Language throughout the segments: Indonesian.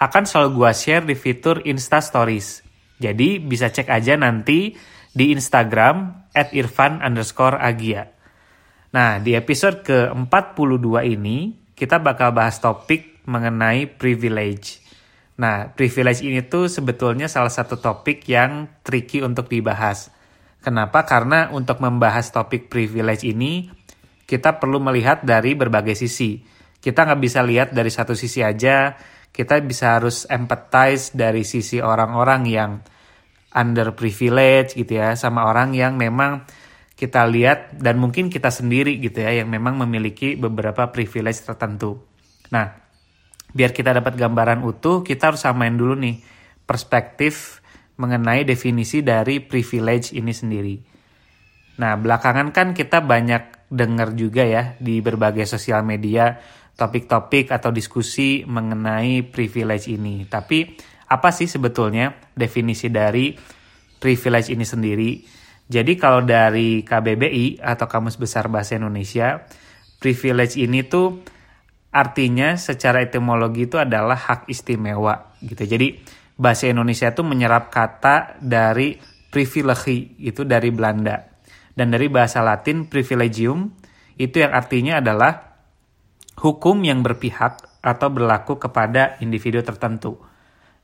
akan selalu gua share di fitur Insta Stories. Jadi bisa cek aja nanti di Instagram at irfan underscore agia. Nah, di episode ke-42 ini, kita bakal bahas topik mengenai privilege. Nah, privilege ini tuh sebetulnya salah satu topik yang tricky untuk dibahas. Kenapa? Karena untuk membahas topik privilege ini, kita perlu melihat dari berbagai sisi. Kita nggak bisa lihat dari satu sisi aja, kita bisa harus empathize dari sisi orang-orang yang under privilege gitu ya sama orang yang memang kita lihat dan mungkin kita sendiri gitu ya yang memang memiliki beberapa privilege tertentu. Nah, biar kita dapat gambaran utuh, kita harus samain dulu nih perspektif mengenai definisi dari privilege ini sendiri. Nah, belakangan kan kita banyak dengar juga ya di berbagai sosial media topik-topik atau diskusi mengenai privilege ini. Tapi apa sih sebetulnya definisi dari privilege ini sendiri? Jadi kalau dari KBBI atau Kamus Besar Bahasa Indonesia, privilege ini tuh artinya secara etimologi itu adalah hak istimewa gitu. Jadi bahasa Indonesia itu menyerap kata dari privilege itu dari Belanda. Dan dari bahasa Latin privilegium itu yang artinya adalah hukum yang berpihak atau berlaku kepada individu tertentu.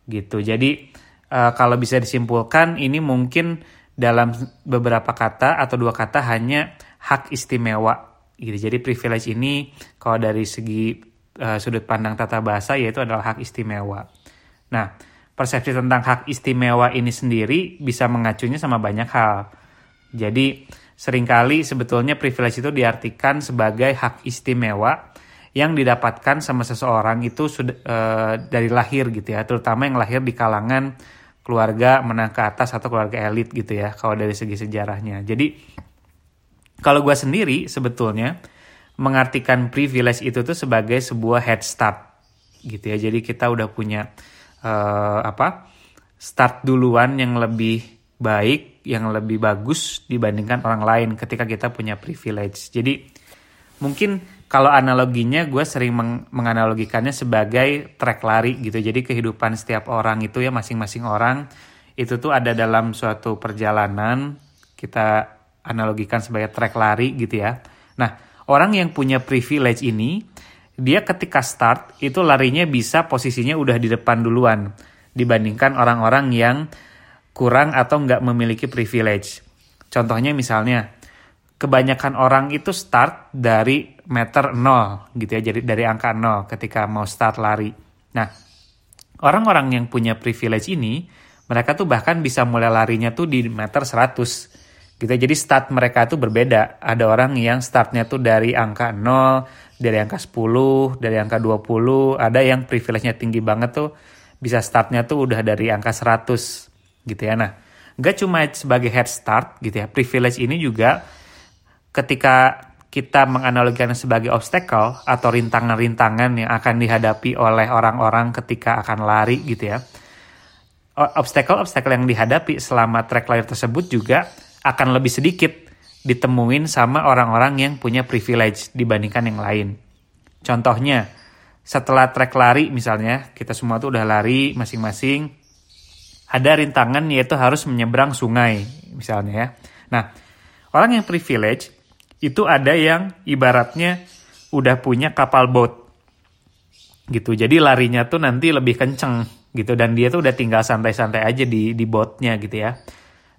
Gitu. Jadi uh, kalau bisa disimpulkan ini mungkin dalam beberapa kata atau dua kata hanya hak istimewa. Gitu. Jadi privilege ini kalau dari segi uh, sudut pandang tata bahasa yaitu adalah hak istimewa. Nah persepsi tentang hak istimewa ini sendiri bisa mengacunya sama banyak hal. Jadi sering kali sebetulnya privilege itu diartikan sebagai hak istimewa yang didapatkan sama seseorang itu sudah e, dari lahir gitu ya, terutama yang lahir di kalangan keluarga menang ke atas atau keluarga elit gitu ya, kalau dari segi sejarahnya. Jadi kalau gue sendiri sebetulnya mengartikan privilege itu tuh sebagai sebuah head start gitu ya. Jadi kita udah punya e, apa start duluan yang lebih baik, yang lebih bagus dibandingkan orang lain ketika kita punya privilege. Jadi mungkin kalau analoginya gue sering meng menganalogikannya sebagai trek lari gitu. Jadi kehidupan setiap orang itu ya masing-masing orang itu tuh ada dalam suatu perjalanan kita analogikan sebagai trek lari gitu ya. Nah, orang yang punya privilege ini dia ketika start itu larinya bisa posisinya udah di depan duluan dibandingkan orang-orang yang kurang atau nggak memiliki privilege. Contohnya misalnya kebanyakan orang itu start dari meter nol gitu ya jadi dari angka nol ketika mau start lari. Nah orang-orang yang punya privilege ini mereka tuh bahkan bisa mulai larinya tuh di meter 100 gitu ya. jadi start mereka tuh berbeda. Ada orang yang startnya tuh dari angka nol dari angka 10 dari angka 20 ada yang privilege-nya tinggi banget tuh bisa startnya tuh udah dari angka 100 gitu ya nah gak cuma sebagai head start gitu ya privilege ini juga ketika kita menganalogikan sebagai obstacle atau rintangan-rintangan yang akan dihadapi oleh orang-orang ketika akan lari gitu ya. Obstacle-obstacle yang dihadapi selama track lari tersebut juga akan lebih sedikit ditemuin sama orang-orang yang punya privilege dibandingkan yang lain. Contohnya, setelah track lari misalnya, kita semua tuh udah lari masing-masing, ada rintangan yaitu harus menyeberang sungai misalnya ya. Nah, orang yang privilege itu ada yang ibaratnya udah punya kapal boat. Gitu. Jadi larinya tuh nanti lebih kenceng gitu. Dan dia tuh udah tinggal santai-santai aja di di boatnya gitu ya.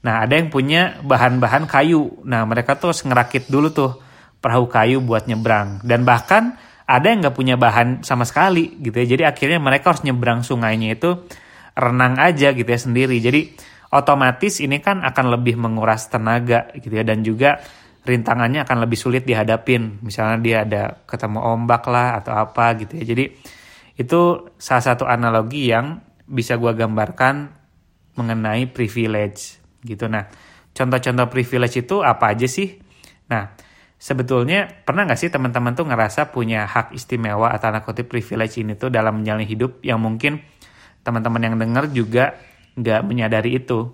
Nah ada yang punya bahan-bahan kayu. Nah mereka tuh ngerakit dulu tuh perahu kayu buat nyebrang. Dan bahkan ada yang nggak punya bahan sama sekali gitu ya. Jadi akhirnya mereka harus nyebrang sungainya itu renang aja gitu ya sendiri. Jadi otomatis ini kan akan lebih menguras tenaga gitu ya. Dan juga rintangannya akan lebih sulit dihadapin. Misalnya dia ada ketemu ombak lah atau apa gitu ya. Jadi itu salah satu analogi yang bisa gue gambarkan mengenai privilege gitu. Nah, contoh-contoh privilege itu apa aja sih? Nah, sebetulnya pernah nggak sih teman-teman tuh ngerasa punya hak istimewa atau anak kutip privilege ini tuh dalam menjalani hidup yang mungkin teman-teman yang dengar juga nggak menyadari itu.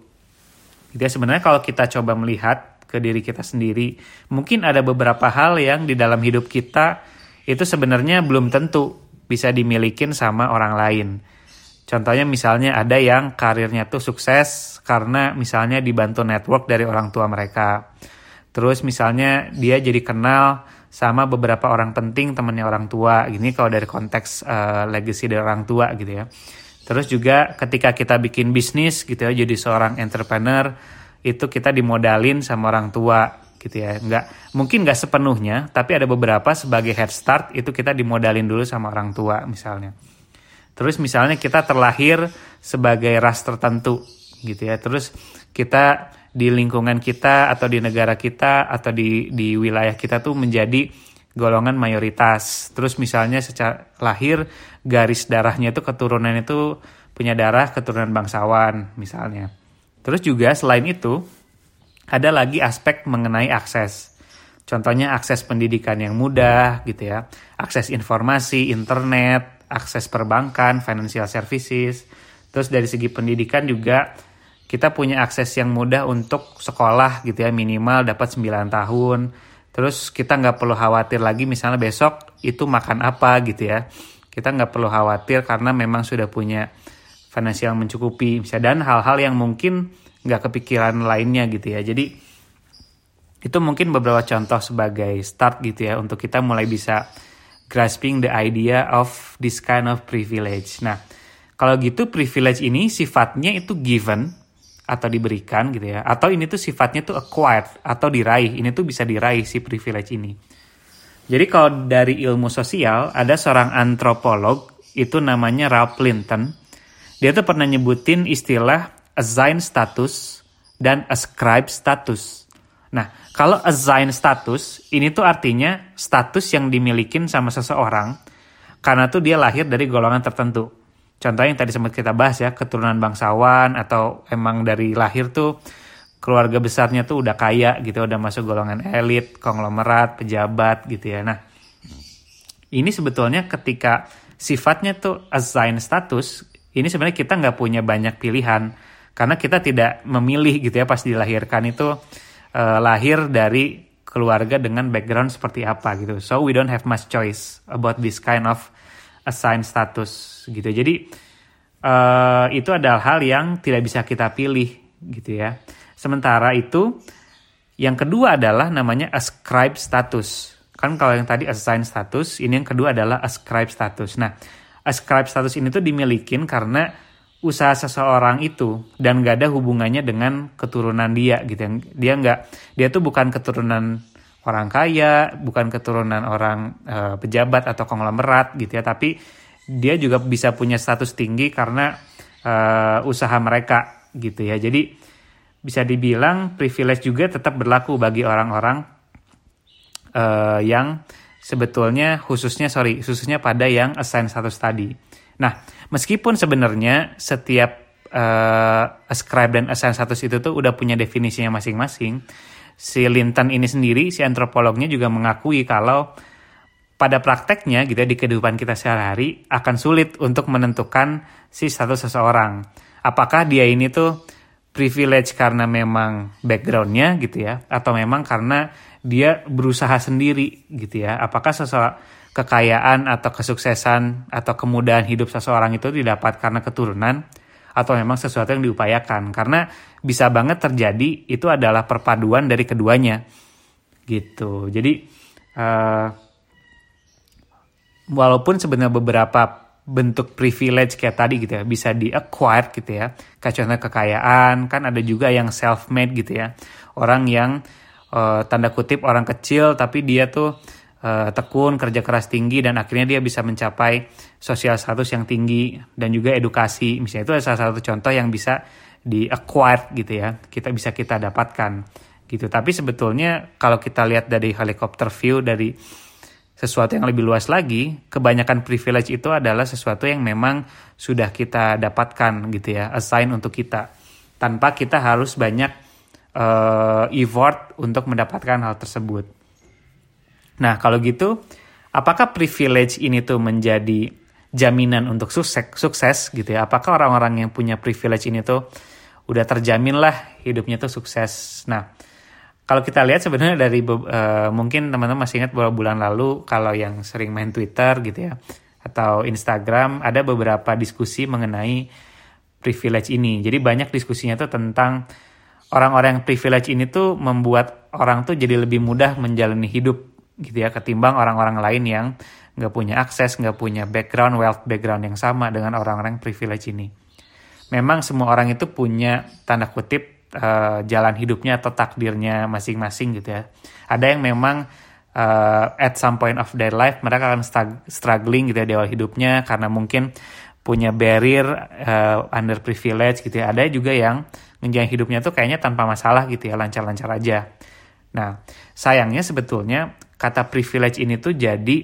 Jadi sebenarnya kalau kita coba melihat ke diri kita sendiri, mungkin ada beberapa hal yang di dalam hidup kita itu sebenarnya belum tentu bisa dimilikin sama orang lain. Contohnya misalnya ada yang karirnya tuh sukses karena misalnya dibantu network dari orang tua mereka. Terus misalnya dia jadi kenal sama beberapa orang penting temannya orang tua. Gini kalau dari konteks uh, legacy dari orang tua gitu ya. Terus juga ketika kita bikin bisnis gitu ya jadi seorang entrepreneur itu kita dimodalin sama orang tua gitu ya. Nggak mungkin nggak sepenuhnya tapi ada beberapa sebagai head start itu kita dimodalin dulu sama orang tua misalnya. Terus misalnya kita terlahir sebagai ras tertentu gitu ya. Terus kita di lingkungan kita atau di negara kita atau di di wilayah kita tuh menjadi golongan mayoritas. Terus misalnya secara lahir garis darahnya itu keturunan itu punya darah keturunan bangsawan misalnya terus juga selain itu ada lagi aspek mengenai akses. Contohnya akses pendidikan yang mudah gitu ya, akses informasi, internet, akses perbankan, financial services. Terus dari segi pendidikan juga kita punya akses yang mudah untuk sekolah gitu ya, minimal dapat 9 tahun. Terus kita nggak perlu khawatir lagi misalnya besok itu makan apa gitu ya. Kita nggak perlu khawatir karena memang sudah punya finansial mencukupi. Misalnya, dan hal-hal yang mungkin nggak kepikiran lainnya gitu ya jadi itu mungkin beberapa contoh sebagai start gitu ya untuk kita mulai bisa grasping the idea of this kind of privilege. Nah, kalau gitu privilege ini sifatnya itu given atau diberikan gitu ya, atau ini tuh sifatnya tuh acquired atau diraih. Ini tuh bisa diraih si privilege ini. Jadi kalau dari ilmu sosial ada seorang antropolog itu namanya Ralph Linton. Dia tuh pernah nyebutin istilah assign status dan ascribe status. Nah, kalau assign status, ini tuh artinya status yang dimiliki sama seseorang karena tuh dia lahir dari golongan tertentu. Contohnya yang tadi sempat kita bahas ya, keturunan bangsawan atau emang dari lahir tuh keluarga besarnya tuh udah kaya gitu, udah masuk golongan elit, konglomerat, pejabat gitu ya. Nah, ini sebetulnya ketika sifatnya tuh assign status, ini sebenarnya kita nggak punya banyak pilihan karena kita tidak memilih gitu ya pas dilahirkan itu uh, lahir dari keluarga dengan background seperti apa gitu. So we don't have much choice about this kind of assigned status gitu. Jadi uh, itu adalah hal yang tidak bisa kita pilih gitu ya. Sementara itu yang kedua adalah namanya ascribe status. Kan kalau yang tadi assigned status ini yang kedua adalah ascribe status. Nah ascribe status ini tuh dimilikin karena usaha seseorang itu dan gak ada hubungannya dengan keturunan dia gitu dia nggak dia tuh bukan keturunan orang kaya bukan keturunan orang e, pejabat atau konglomerat gitu ya tapi dia juga bisa punya status tinggi karena e, usaha mereka gitu ya. Jadi bisa dibilang privilege juga tetap berlaku bagi orang-orang e, yang sebetulnya khususnya sorry khususnya pada yang assign status tadi nah Meskipun sebenarnya setiap uh, ascribe dan assign status itu tuh udah punya definisinya masing-masing, si Linton ini sendiri, si antropolognya juga mengakui kalau pada prakteknya gitu ya, di kehidupan kita sehari-hari akan sulit untuk menentukan si status seseorang. Apakah dia ini tuh privilege karena memang backgroundnya gitu ya, atau memang karena dia berusaha sendiri gitu ya. Apakah seseorang kekayaan atau kesuksesan atau kemudahan hidup seseorang itu didapat karena keturunan atau memang sesuatu yang diupayakan karena bisa banget terjadi itu adalah perpaduan dari keduanya gitu jadi uh, walaupun sebenarnya beberapa bentuk privilege kayak tadi gitu ya bisa di acquired gitu ya kayak kekayaan kan ada juga yang self made gitu ya orang yang uh, tanda kutip orang kecil tapi dia tuh uh, tekun, kerja keras tinggi dan akhirnya dia bisa mencapai sosial status yang tinggi dan juga edukasi. Misalnya itu salah satu contoh yang bisa di acquired gitu ya. Kita bisa kita dapatkan gitu. Tapi sebetulnya kalau kita lihat dari helikopter view dari sesuatu yang lebih luas lagi, kebanyakan privilege itu adalah sesuatu yang memang sudah kita dapatkan gitu ya, assign untuk kita. Tanpa kita harus banyak uh, effort untuk mendapatkan hal tersebut. Nah, kalau gitu, apakah privilege ini tuh menjadi jaminan untuk sukses, sukses gitu ya? Apakah orang-orang yang punya privilege ini tuh udah terjamin lah hidupnya tuh sukses? Nah, kalau kita lihat sebenarnya dari uh, mungkin teman-teman masih ingat beberapa bulan lalu kalau yang sering main Twitter gitu ya atau Instagram ada beberapa diskusi mengenai privilege ini. Jadi banyak diskusinya tuh tentang orang-orang yang privilege ini tuh membuat orang tuh jadi lebih mudah menjalani hidup gitu ya ketimbang orang-orang lain yang nggak punya akses, nggak punya background, wealth background yang sama dengan orang-orang privilege ini. Memang semua orang itu punya tanda kutip uh, jalan hidupnya atau takdirnya masing-masing gitu ya. Ada yang memang uh, at some point of their life mereka akan struggling gitu ya di awal hidupnya karena mungkin punya barrier uh, under privilege gitu ya. Ada juga yang menjalani hidupnya tuh kayaknya tanpa masalah gitu ya, lancar-lancar aja. Nah, sayangnya sebetulnya kata privilege ini tuh jadi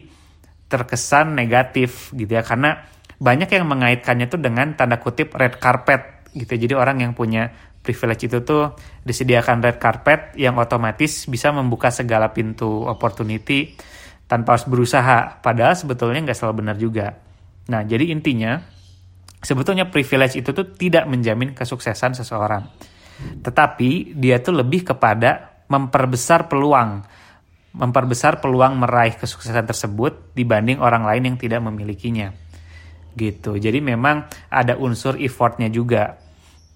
terkesan negatif gitu ya karena banyak yang mengaitkannya tuh dengan tanda kutip red carpet gitu. Jadi orang yang punya privilege itu tuh disediakan red carpet yang otomatis bisa membuka segala pintu opportunity tanpa harus berusaha. Padahal sebetulnya nggak selalu benar juga. Nah, jadi intinya sebetulnya privilege itu tuh tidak menjamin kesuksesan seseorang. Tetapi dia tuh lebih kepada memperbesar peluang, memperbesar peluang meraih kesuksesan tersebut dibanding orang lain yang tidak memilikinya. Gitu. Jadi memang ada unsur effortnya juga.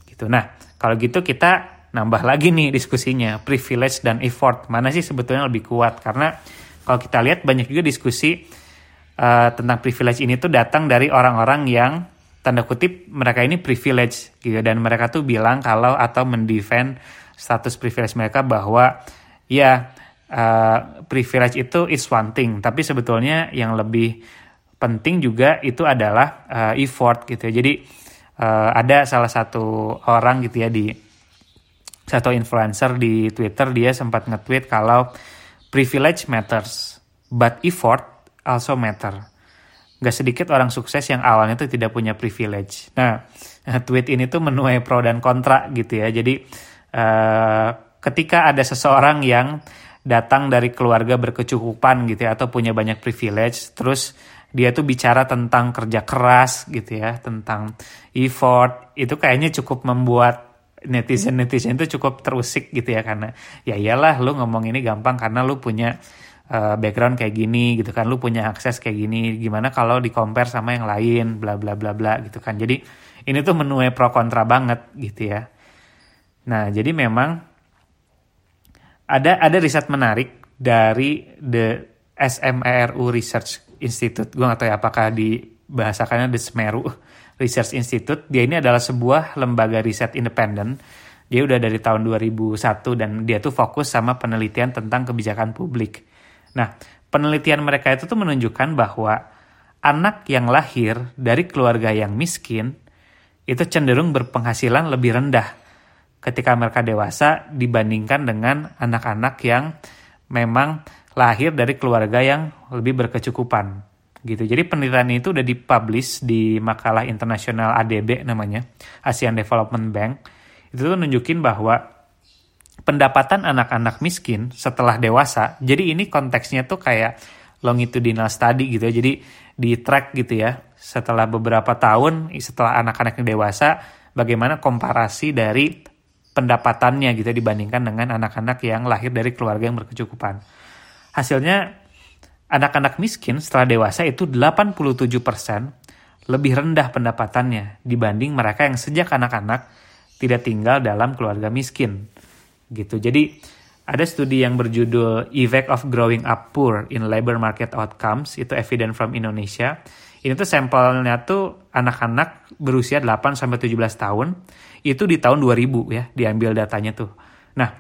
Gitu. Nah, kalau gitu kita nambah lagi nih diskusinya, privilege dan effort. Mana sih sebetulnya lebih kuat? Karena kalau kita lihat banyak juga diskusi uh, tentang privilege ini tuh datang dari orang-orang yang tanda kutip mereka ini privilege gitu dan mereka tuh bilang kalau atau mendefend status privilege mereka bahwa ya uh, privilege itu is one thing tapi sebetulnya yang lebih penting juga itu adalah uh, effort gitu ya. Jadi uh, ada salah satu orang gitu ya di satu influencer di Twitter dia sempat nge-tweet kalau privilege matters but effort also matter. Gak sedikit orang sukses yang awalnya tuh tidak punya privilege. Nah, tweet ini tuh menuai pro dan kontra gitu ya. Jadi uh, ketika ada seseorang yang datang dari keluarga berkecukupan gitu ya atau punya banyak privilege, terus dia tuh bicara tentang kerja keras gitu ya, tentang effort, itu kayaknya cukup membuat netizen-netizen itu cukup terusik gitu ya karena ya iyalah lu ngomong ini gampang karena lu punya uh, background kayak gini gitu kan, lu punya akses kayak gini, gimana kalau di compare sama yang lain, bla bla bla bla gitu kan. Jadi ini tuh menuai pro kontra banget gitu ya. Nah, jadi memang ada ada riset menarik dari the SMERU Research Institute. Gue gak tahu ya apakah dibahasakannya The Semeru Research Institute. Dia ini adalah sebuah lembaga riset independen. Dia udah dari tahun 2001 dan dia tuh fokus sama penelitian tentang kebijakan publik. Nah, penelitian mereka itu tuh menunjukkan bahwa anak yang lahir dari keluarga yang miskin itu cenderung berpenghasilan lebih rendah ketika mereka dewasa dibandingkan dengan anak-anak yang memang lahir dari keluarga yang lebih berkecukupan gitu. Jadi penelitian itu udah dipublish di makalah internasional ADB namanya, ASEAN Development Bank. Itu tuh nunjukin bahwa pendapatan anak-anak miskin setelah dewasa, jadi ini konteksnya tuh kayak longitudinal study gitu ya. Jadi di track gitu ya, setelah beberapa tahun setelah anak-anak yang dewasa, bagaimana komparasi dari pendapatannya gitu ya, dibandingkan dengan anak-anak yang lahir dari keluarga yang berkecukupan. Hasilnya anak-anak miskin setelah dewasa itu 87% lebih rendah pendapatannya dibanding mereka yang sejak anak-anak tidak tinggal dalam keluarga miskin. Gitu. Jadi ada studi yang berjudul Effect of Growing Up Poor in Labor Market Outcomes, itu evidence from Indonesia. Ini tuh sampelnya tuh anak-anak berusia 8 sampai 17 tahun. Itu di tahun 2000 ya, diambil datanya tuh. Nah,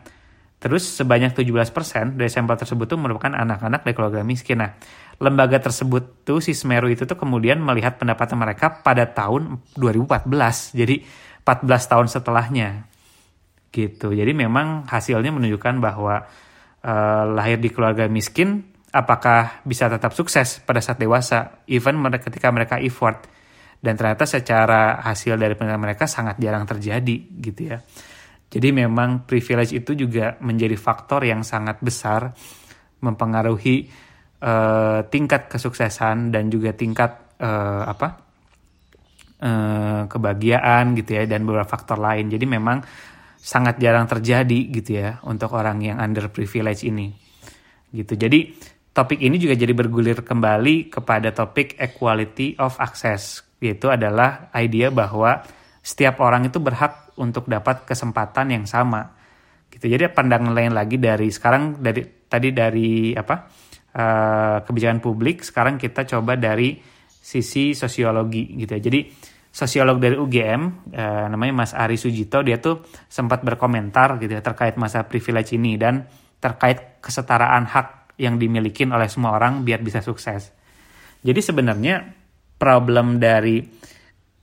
Terus sebanyak 17% dari sampel tersebut tuh merupakan anak-anak dari keluarga miskin. Nah, lembaga tersebut tuh si Semeru itu tuh kemudian melihat pendapatan mereka pada tahun 2014. Jadi 14 tahun setelahnya. Gitu. Jadi memang hasilnya menunjukkan bahwa uh, lahir di keluarga miskin apakah bisa tetap sukses pada saat dewasa, even ketika mereka effort. Dan ternyata secara hasil dari penelitian mereka sangat jarang terjadi gitu ya. Jadi memang privilege itu juga menjadi faktor yang sangat besar mempengaruhi uh, tingkat kesuksesan dan juga tingkat uh, apa uh, kebahagiaan gitu ya dan beberapa faktor lain. Jadi memang sangat jarang terjadi gitu ya untuk orang yang under privilege ini. Gitu. Jadi topik ini juga jadi bergulir kembali kepada topik equality of access. Yaitu adalah idea bahwa setiap orang itu berhak untuk dapat kesempatan yang sama. Gitu. Jadi pandangan lain lagi dari sekarang dari tadi dari apa? Uh, kebijakan publik, sekarang kita coba dari sisi sosiologi gitu ya. Jadi sosiolog dari UGM uh, namanya Mas Ari Sujito dia tuh sempat berkomentar gitu ya terkait masa privilege ini dan terkait kesetaraan hak yang dimiliki oleh semua orang biar bisa sukses. Jadi sebenarnya problem dari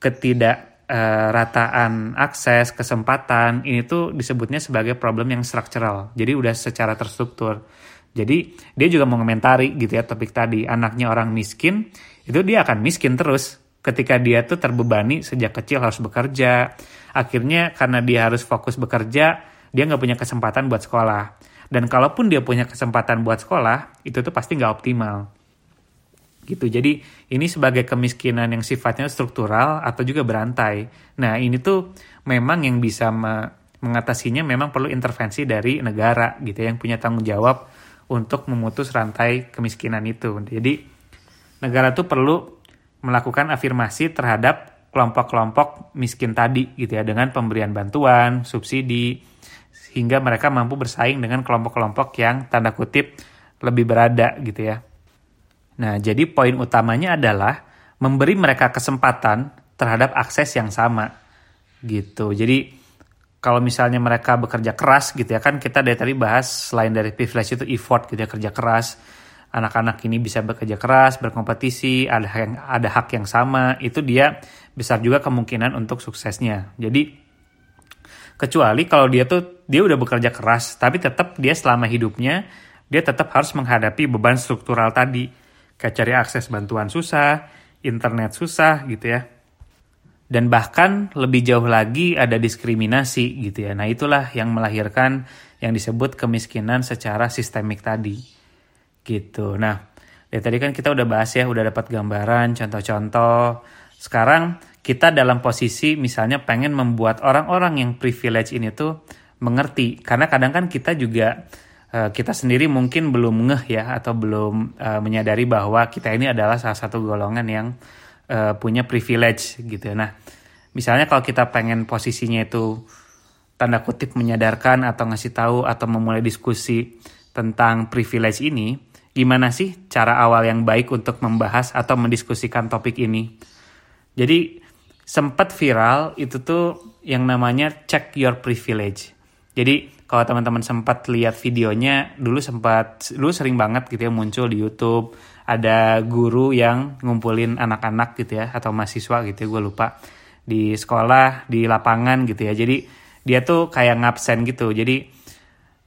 ketidak uh, rataan akses kesempatan ini tuh disebutnya sebagai problem yang struktural. Jadi udah secara terstruktur. Jadi dia juga mengomentari gitu ya topik tadi anaknya orang miskin itu dia akan miskin terus ketika dia tuh terbebani sejak kecil harus bekerja. Akhirnya karena dia harus fokus bekerja, dia nggak punya kesempatan buat sekolah. Dan kalaupun dia punya kesempatan buat sekolah, itu tuh pasti nggak optimal. Gitu. Jadi ini sebagai kemiskinan yang sifatnya struktural atau juga berantai. Nah ini tuh memang yang bisa me mengatasinya memang perlu intervensi dari negara gitu ya, yang punya tanggung jawab untuk memutus rantai kemiskinan itu. Jadi negara tuh perlu melakukan afirmasi terhadap kelompok-kelompok miskin tadi gitu ya dengan pemberian bantuan, subsidi sehingga mereka mampu bersaing dengan kelompok-kelompok yang tanda kutip lebih berada gitu ya. Nah, jadi poin utamanya adalah memberi mereka kesempatan terhadap akses yang sama gitu. Jadi kalau misalnya mereka bekerja keras gitu ya kan kita dari tadi bahas selain dari privilege itu effort gitu ya kerja keras anak-anak ini bisa bekerja keras, berkompetisi, ada hak yang, ada hak yang sama, itu dia besar juga kemungkinan untuk suksesnya. Jadi kecuali kalau dia tuh dia udah bekerja keras, tapi tetap dia selama hidupnya dia tetap harus menghadapi beban struktural tadi, kayak cari akses bantuan susah, internet susah gitu ya. Dan bahkan lebih jauh lagi ada diskriminasi gitu ya. Nah itulah yang melahirkan yang disebut kemiskinan secara sistemik tadi gitu. Nah, dari tadi kan kita udah bahas ya, udah dapat gambaran, contoh-contoh. Sekarang kita dalam posisi misalnya pengen membuat orang-orang yang privilege ini tuh mengerti. Karena kadang kan kita juga uh, kita sendiri mungkin belum ngeh ya atau belum uh, menyadari bahwa kita ini adalah salah satu golongan yang uh, punya privilege gitu. Nah, misalnya kalau kita pengen posisinya itu tanda kutip menyadarkan atau ngasih tahu atau memulai diskusi tentang privilege ini, gimana sih cara awal yang baik untuk membahas atau mendiskusikan topik ini. Jadi sempat viral itu tuh yang namanya check your privilege. Jadi kalau teman-teman sempat lihat videonya dulu sempat dulu sering banget gitu ya muncul di YouTube ada guru yang ngumpulin anak-anak gitu ya atau mahasiswa gitu ya gue lupa di sekolah di lapangan gitu ya. Jadi dia tuh kayak ngabsen gitu. Jadi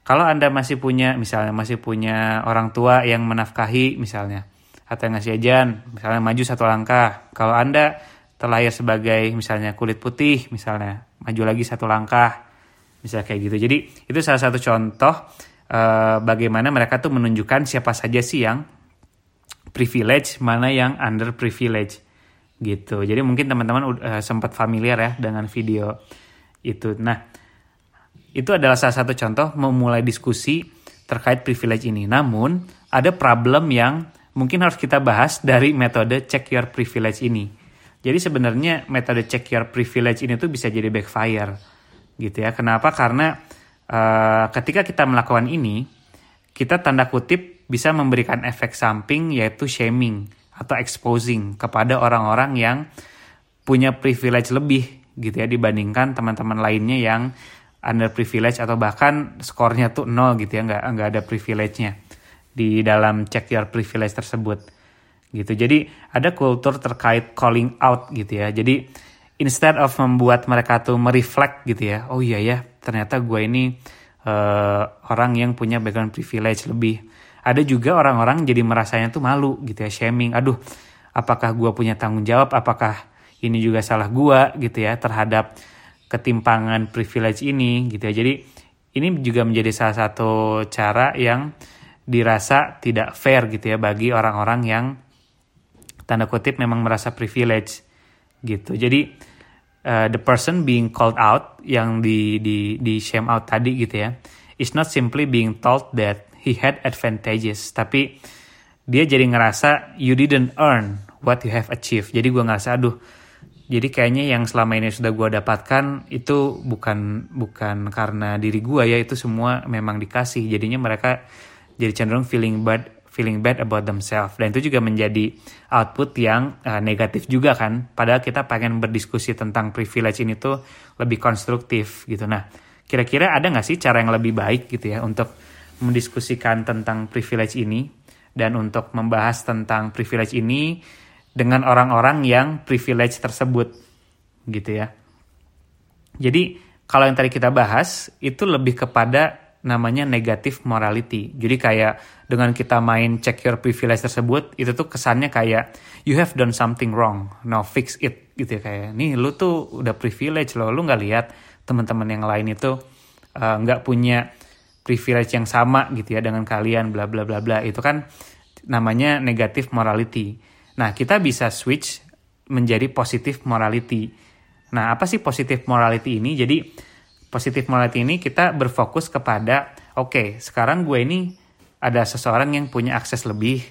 kalau Anda masih punya, misalnya masih punya orang tua yang menafkahi misalnya, atau yang ngasih ajan, misalnya maju satu langkah. Kalau Anda terlahir sebagai misalnya kulit putih, misalnya maju lagi satu langkah, misalnya kayak gitu. Jadi itu salah satu contoh uh, bagaimana mereka tuh menunjukkan siapa saja sih yang privilege, mana yang under privilege gitu. Jadi mungkin teman-teman uh, sempat familiar ya dengan video itu. Nah, itu adalah salah satu contoh memulai diskusi terkait privilege ini. Namun, ada problem yang mungkin harus kita bahas dari metode check your privilege ini. Jadi sebenarnya metode check your privilege ini tuh bisa jadi backfire gitu ya. Kenapa? Karena uh, ketika kita melakukan ini, kita tanda kutip bisa memberikan efek samping yaitu shaming atau exposing kepada orang-orang yang punya privilege lebih gitu ya dibandingkan teman-teman lainnya yang under privilege atau bahkan skornya tuh nol gitu ya nggak nggak ada privilege-nya di dalam check your privilege tersebut gitu jadi ada kultur terkait calling out gitu ya jadi instead of membuat mereka tuh mereflect gitu ya oh iya ya ternyata gue ini uh, orang yang punya background privilege lebih ada juga orang-orang jadi merasanya tuh malu gitu ya, shaming. Aduh, apakah gue punya tanggung jawab? Apakah ini juga salah gue gitu ya terhadap ketimpangan privilege ini gitu ya. Jadi ini juga menjadi salah satu cara yang dirasa tidak fair gitu ya bagi orang-orang yang tanda kutip memang merasa privilege gitu. Jadi uh, the person being called out yang di di di shame out tadi gitu ya is not simply being told that he had advantages tapi dia jadi ngerasa you didn't earn what you have achieved jadi gue ngerasa aduh jadi kayaknya yang selama ini sudah gue dapatkan itu bukan bukan karena diri gue ya itu semua memang dikasih jadinya mereka jadi cenderung feeling bad feeling bad about themselves. Dan itu juga menjadi output yang uh, negatif juga kan. Padahal kita pengen berdiskusi tentang privilege ini tuh lebih konstruktif gitu. Nah kira-kira ada nggak sih cara yang lebih baik gitu ya untuk mendiskusikan tentang privilege ini? Dan untuk membahas tentang privilege ini dengan orang-orang yang privilege tersebut gitu ya. Jadi kalau yang tadi kita bahas itu lebih kepada namanya negative morality. Jadi kayak dengan kita main check your privilege tersebut, itu tuh kesannya kayak you have done something wrong, now fix it gitu ya kayak. Nih lu tuh udah privilege loh, lu nggak lihat teman-teman yang lain itu uh, nggak uh, punya privilege yang sama gitu ya dengan kalian, bla bla bla bla. Itu kan namanya negative morality. Nah kita bisa switch menjadi positive morality. Nah apa sih positive morality ini? Jadi positif morality ini kita berfokus kepada oke okay, sekarang gue ini ada seseorang yang punya akses lebih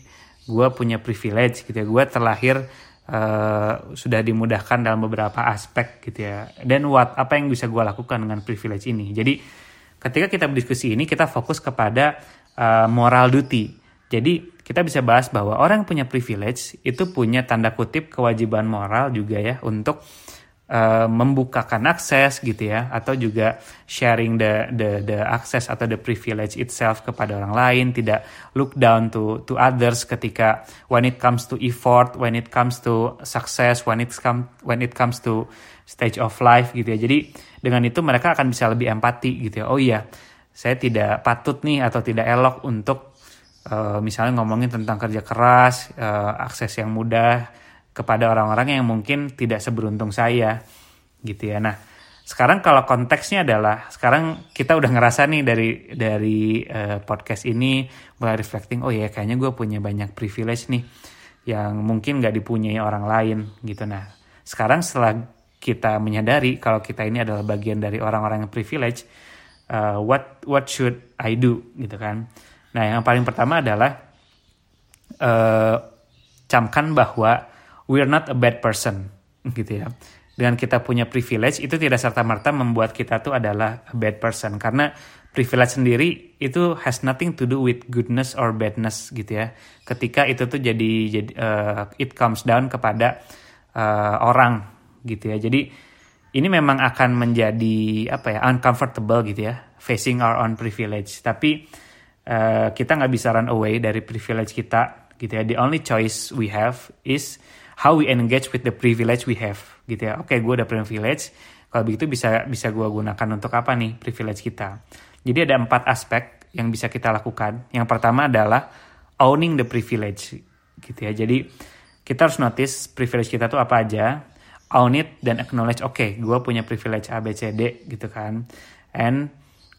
gue punya privilege gitu ya gue terlahir uh, sudah dimudahkan dalam beberapa aspek gitu ya. Dan what apa yang bisa gue lakukan dengan privilege ini? Jadi ketika kita berdiskusi ini kita fokus kepada uh, moral duty. Jadi kita bisa bahas bahwa orang yang punya privilege itu punya tanda kutip kewajiban moral juga ya untuk uh, membukakan akses gitu ya atau juga sharing the the the access atau the privilege itself kepada orang lain tidak look down to to others ketika when it comes to effort when it comes to success when it come when it comes to stage of life gitu ya. Jadi dengan itu mereka akan bisa lebih empati gitu ya. Oh iya saya tidak patut nih atau tidak elok untuk uh, misalnya ngomongin tentang kerja keras uh, akses yang mudah kepada orang-orang yang mungkin tidak seberuntung saya gitu ya. Nah, sekarang kalau konteksnya adalah sekarang kita udah ngerasa nih dari dari uh, podcast ini mulai reflecting oh ya kayaknya gue punya banyak privilege nih yang mungkin gak dipunyai orang lain gitu. Nah, sekarang setelah kita menyadari kalau kita ini adalah bagian dari orang-orang yang privilege, uh, what what should I do gitu kan? Nah, yang paling pertama adalah uh, camkan bahwa we're not a bad person gitu ya. Dengan kita punya privilege itu tidak serta merta membuat kita tuh adalah a bad person karena privilege sendiri itu has nothing to do with goodness or badness gitu ya. Ketika itu tuh jadi jadi uh, it comes down kepada uh, orang gitu ya. Jadi ini memang akan menjadi apa ya uncomfortable gitu ya facing our own privilege. Tapi uh, kita nggak bisa run away dari privilege kita gitu ya. The only choice we have is how we engage with the privilege we have gitu ya. Oke, okay, gue udah privilege. Kalau begitu bisa bisa gue gunakan untuk apa nih privilege kita? Jadi ada empat aspek yang bisa kita lakukan. Yang pertama adalah owning the privilege gitu ya. Jadi kita harus notice privilege kita tuh apa aja, own it dan acknowledge oke, okay, gue punya privilege A B C D gitu kan. And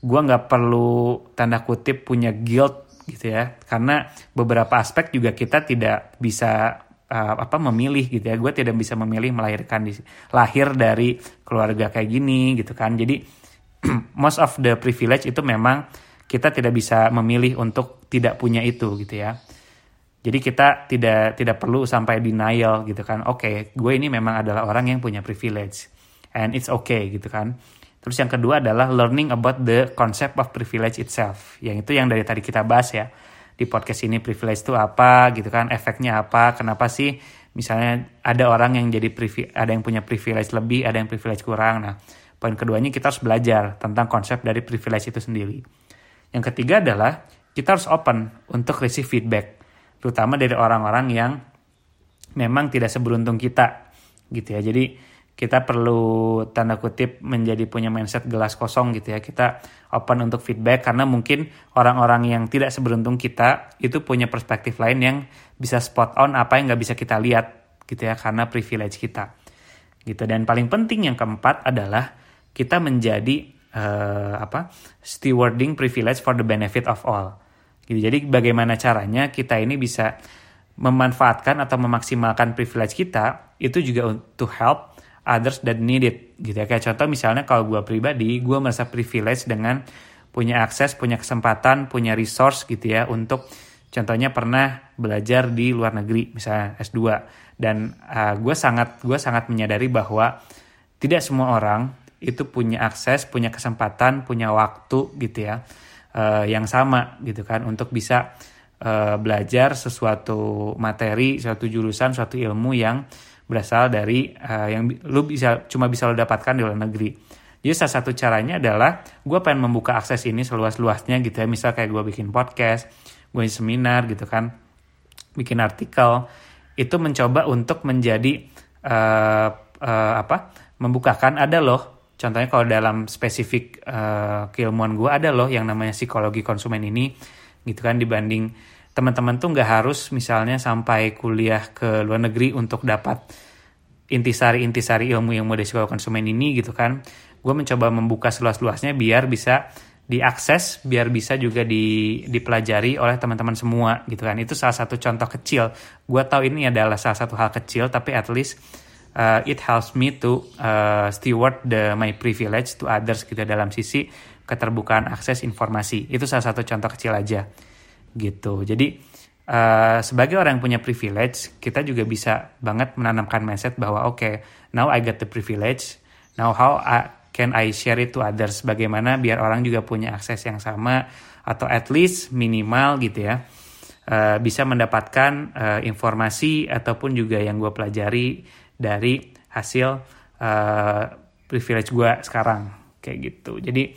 gue nggak perlu tanda kutip punya guilt gitu ya karena beberapa aspek juga kita tidak bisa uh, apa memilih gitu ya. Gue tidak bisa memilih melahirkan di lahir dari keluarga kayak gini gitu kan. Jadi most of the privilege itu memang kita tidak bisa memilih untuk tidak punya itu gitu ya. Jadi kita tidak tidak perlu sampai denial gitu kan. Oke okay, gue ini memang adalah orang yang punya privilege and it's okay gitu kan. Terus yang kedua adalah learning about the concept of privilege itself. Yang itu yang dari tadi kita bahas ya di podcast ini privilege itu apa gitu kan efeknya apa kenapa sih misalnya ada orang yang jadi ada yang punya privilege lebih ada yang privilege kurang. Nah poin keduanya kita harus belajar tentang konsep dari privilege itu sendiri. Yang ketiga adalah kita harus open untuk receive feedback terutama dari orang-orang yang memang tidak seberuntung kita gitu ya. Jadi kita perlu tanda kutip menjadi punya mindset gelas kosong gitu ya. Kita open untuk feedback karena mungkin orang-orang yang tidak seberuntung kita itu punya perspektif lain yang bisa spot on apa yang nggak bisa kita lihat gitu ya karena privilege kita. Gitu. Dan paling penting yang keempat adalah kita menjadi uh, apa stewarding privilege for the benefit of all. Gitu. Jadi bagaimana caranya kita ini bisa memanfaatkan atau memaksimalkan privilege kita itu juga to help others that need it gitu ya. Kayak contoh misalnya kalau gue pribadi gue merasa privilege dengan punya akses punya kesempatan punya resource gitu ya untuk contohnya pernah belajar di luar negeri misalnya S2 dan uh, gue sangat gue sangat menyadari bahwa tidak semua orang itu punya akses punya kesempatan punya waktu gitu ya uh, yang sama gitu kan untuk bisa uh, belajar sesuatu materi suatu jurusan suatu ilmu yang berasal dari uh, yang lu bisa cuma bisa lo dapatkan di luar negeri. Jadi salah satu caranya adalah gue pengen membuka akses ini seluas-luasnya gitu ya. Misal kayak gue bikin podcast gue seminar gitu kan bikin artikel itu mencoba untuk menjadi uh, uh, apa membukakan ada loh. Contohnya kalau dalam spesifik uh, keilmuan gue ada loh yang namanya psikologi konsumen ini gitu kan dibanding teman-teman tuh nggak harus misalnya sampai kuliah ke luar negeri untuk dapat intisari-intisari ilmu yang mode psikologi konsumen ini gitu kan. Gue mencoba membuka seluas-luasnya biar bisa diakses biar bisa juga di, dipelajari oleh teman-teman semua gitu kan. Itu salah satu contoh kecil. Gue tahu ini adalah salah satu hal kecil tapi at least uh, it helps me to uh, steward the my privilege to others gitu dalam sisi keterbukaan akses informasi. Itu salah satu contoh kecil aja gitu jadi uh, sebagai orang yang punya privilege kita juga bisa banget menanamkan mindset bahwa oke okay, now I get the privilege now how I, can I share it to others? Bagaimana biar orang juga punya akses yang sama atau at least minimal gitu ya uh, bisa mendapatkan uh, informasi ataupun juga yang gue pelajari dari hasil uh, privilege gue sekarang kayak gitu. Jadi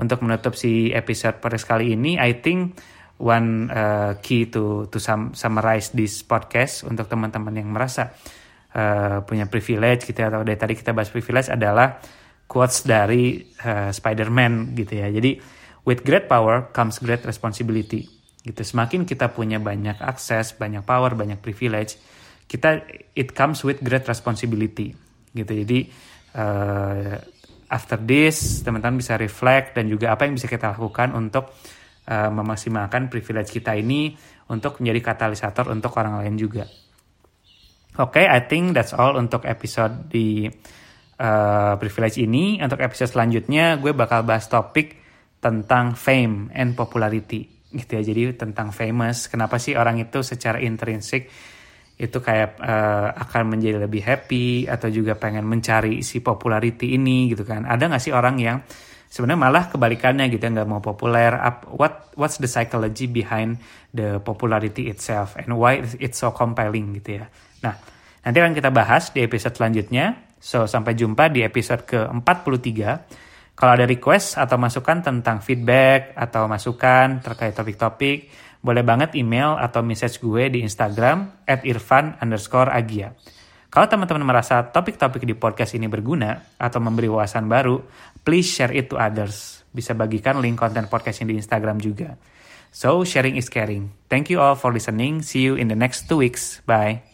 untuk menutup si episode podcast kali ini, I think one uh, key to to sum, summarize this podcast untuk teman-teman yang merasa uh, punya privilege gitu ya, atau dari tadi kita bahas privilege adalah quotes dari uh, Spider-Man gitu ya. Jadi with great power comes great responsibility. Gitu. Semakin kita punya banyak akses, banyak power, banyak privilege, kita it comes with great responsibility. Gitu. Jadi uh, after this teman-teman bisa reflect dan juga apa yang bisa kita lakukan untuk uh, memaksimalkan privilege kita ini untuk menjadi katalisator untuk orang lain juga. Oke, okay, I think that's all untuk episode di uh, privilege ini. Untuk episode selanjutnya gue bakal bahas topik tentang fame and popularity. Gitu ya jadi tentang famous. Kenapa sih orang itu secara intrinsik itu kayak uh, akan menjadi lebih happy atau juga pengen mencari si popularity ini gitu kan. Ada nggak sih orang yang sebenarnya malah kebalikannya gitu ya nggak mau populer what what's the psychology behind the popularity itself and why it's so compelling gitu ya nah nanti akan kita bahas di episode selanjutnya So, sampai jumpa di episode ke-43. Kalau ada request atau masukan tentang feedback atau masukan terkait topik-topik, boleh banget email atau message gue di Instagram at irfan underscore agia. Kalau teman-teman merasa topik-topik di podcast ini berguna atau memberi wawasan baru, please share it to others. Bisa bagikan link konten podcast ini di Instagram juga. So, sharing is caring. Thank you all for listening. See you in the next two weeks. Bye.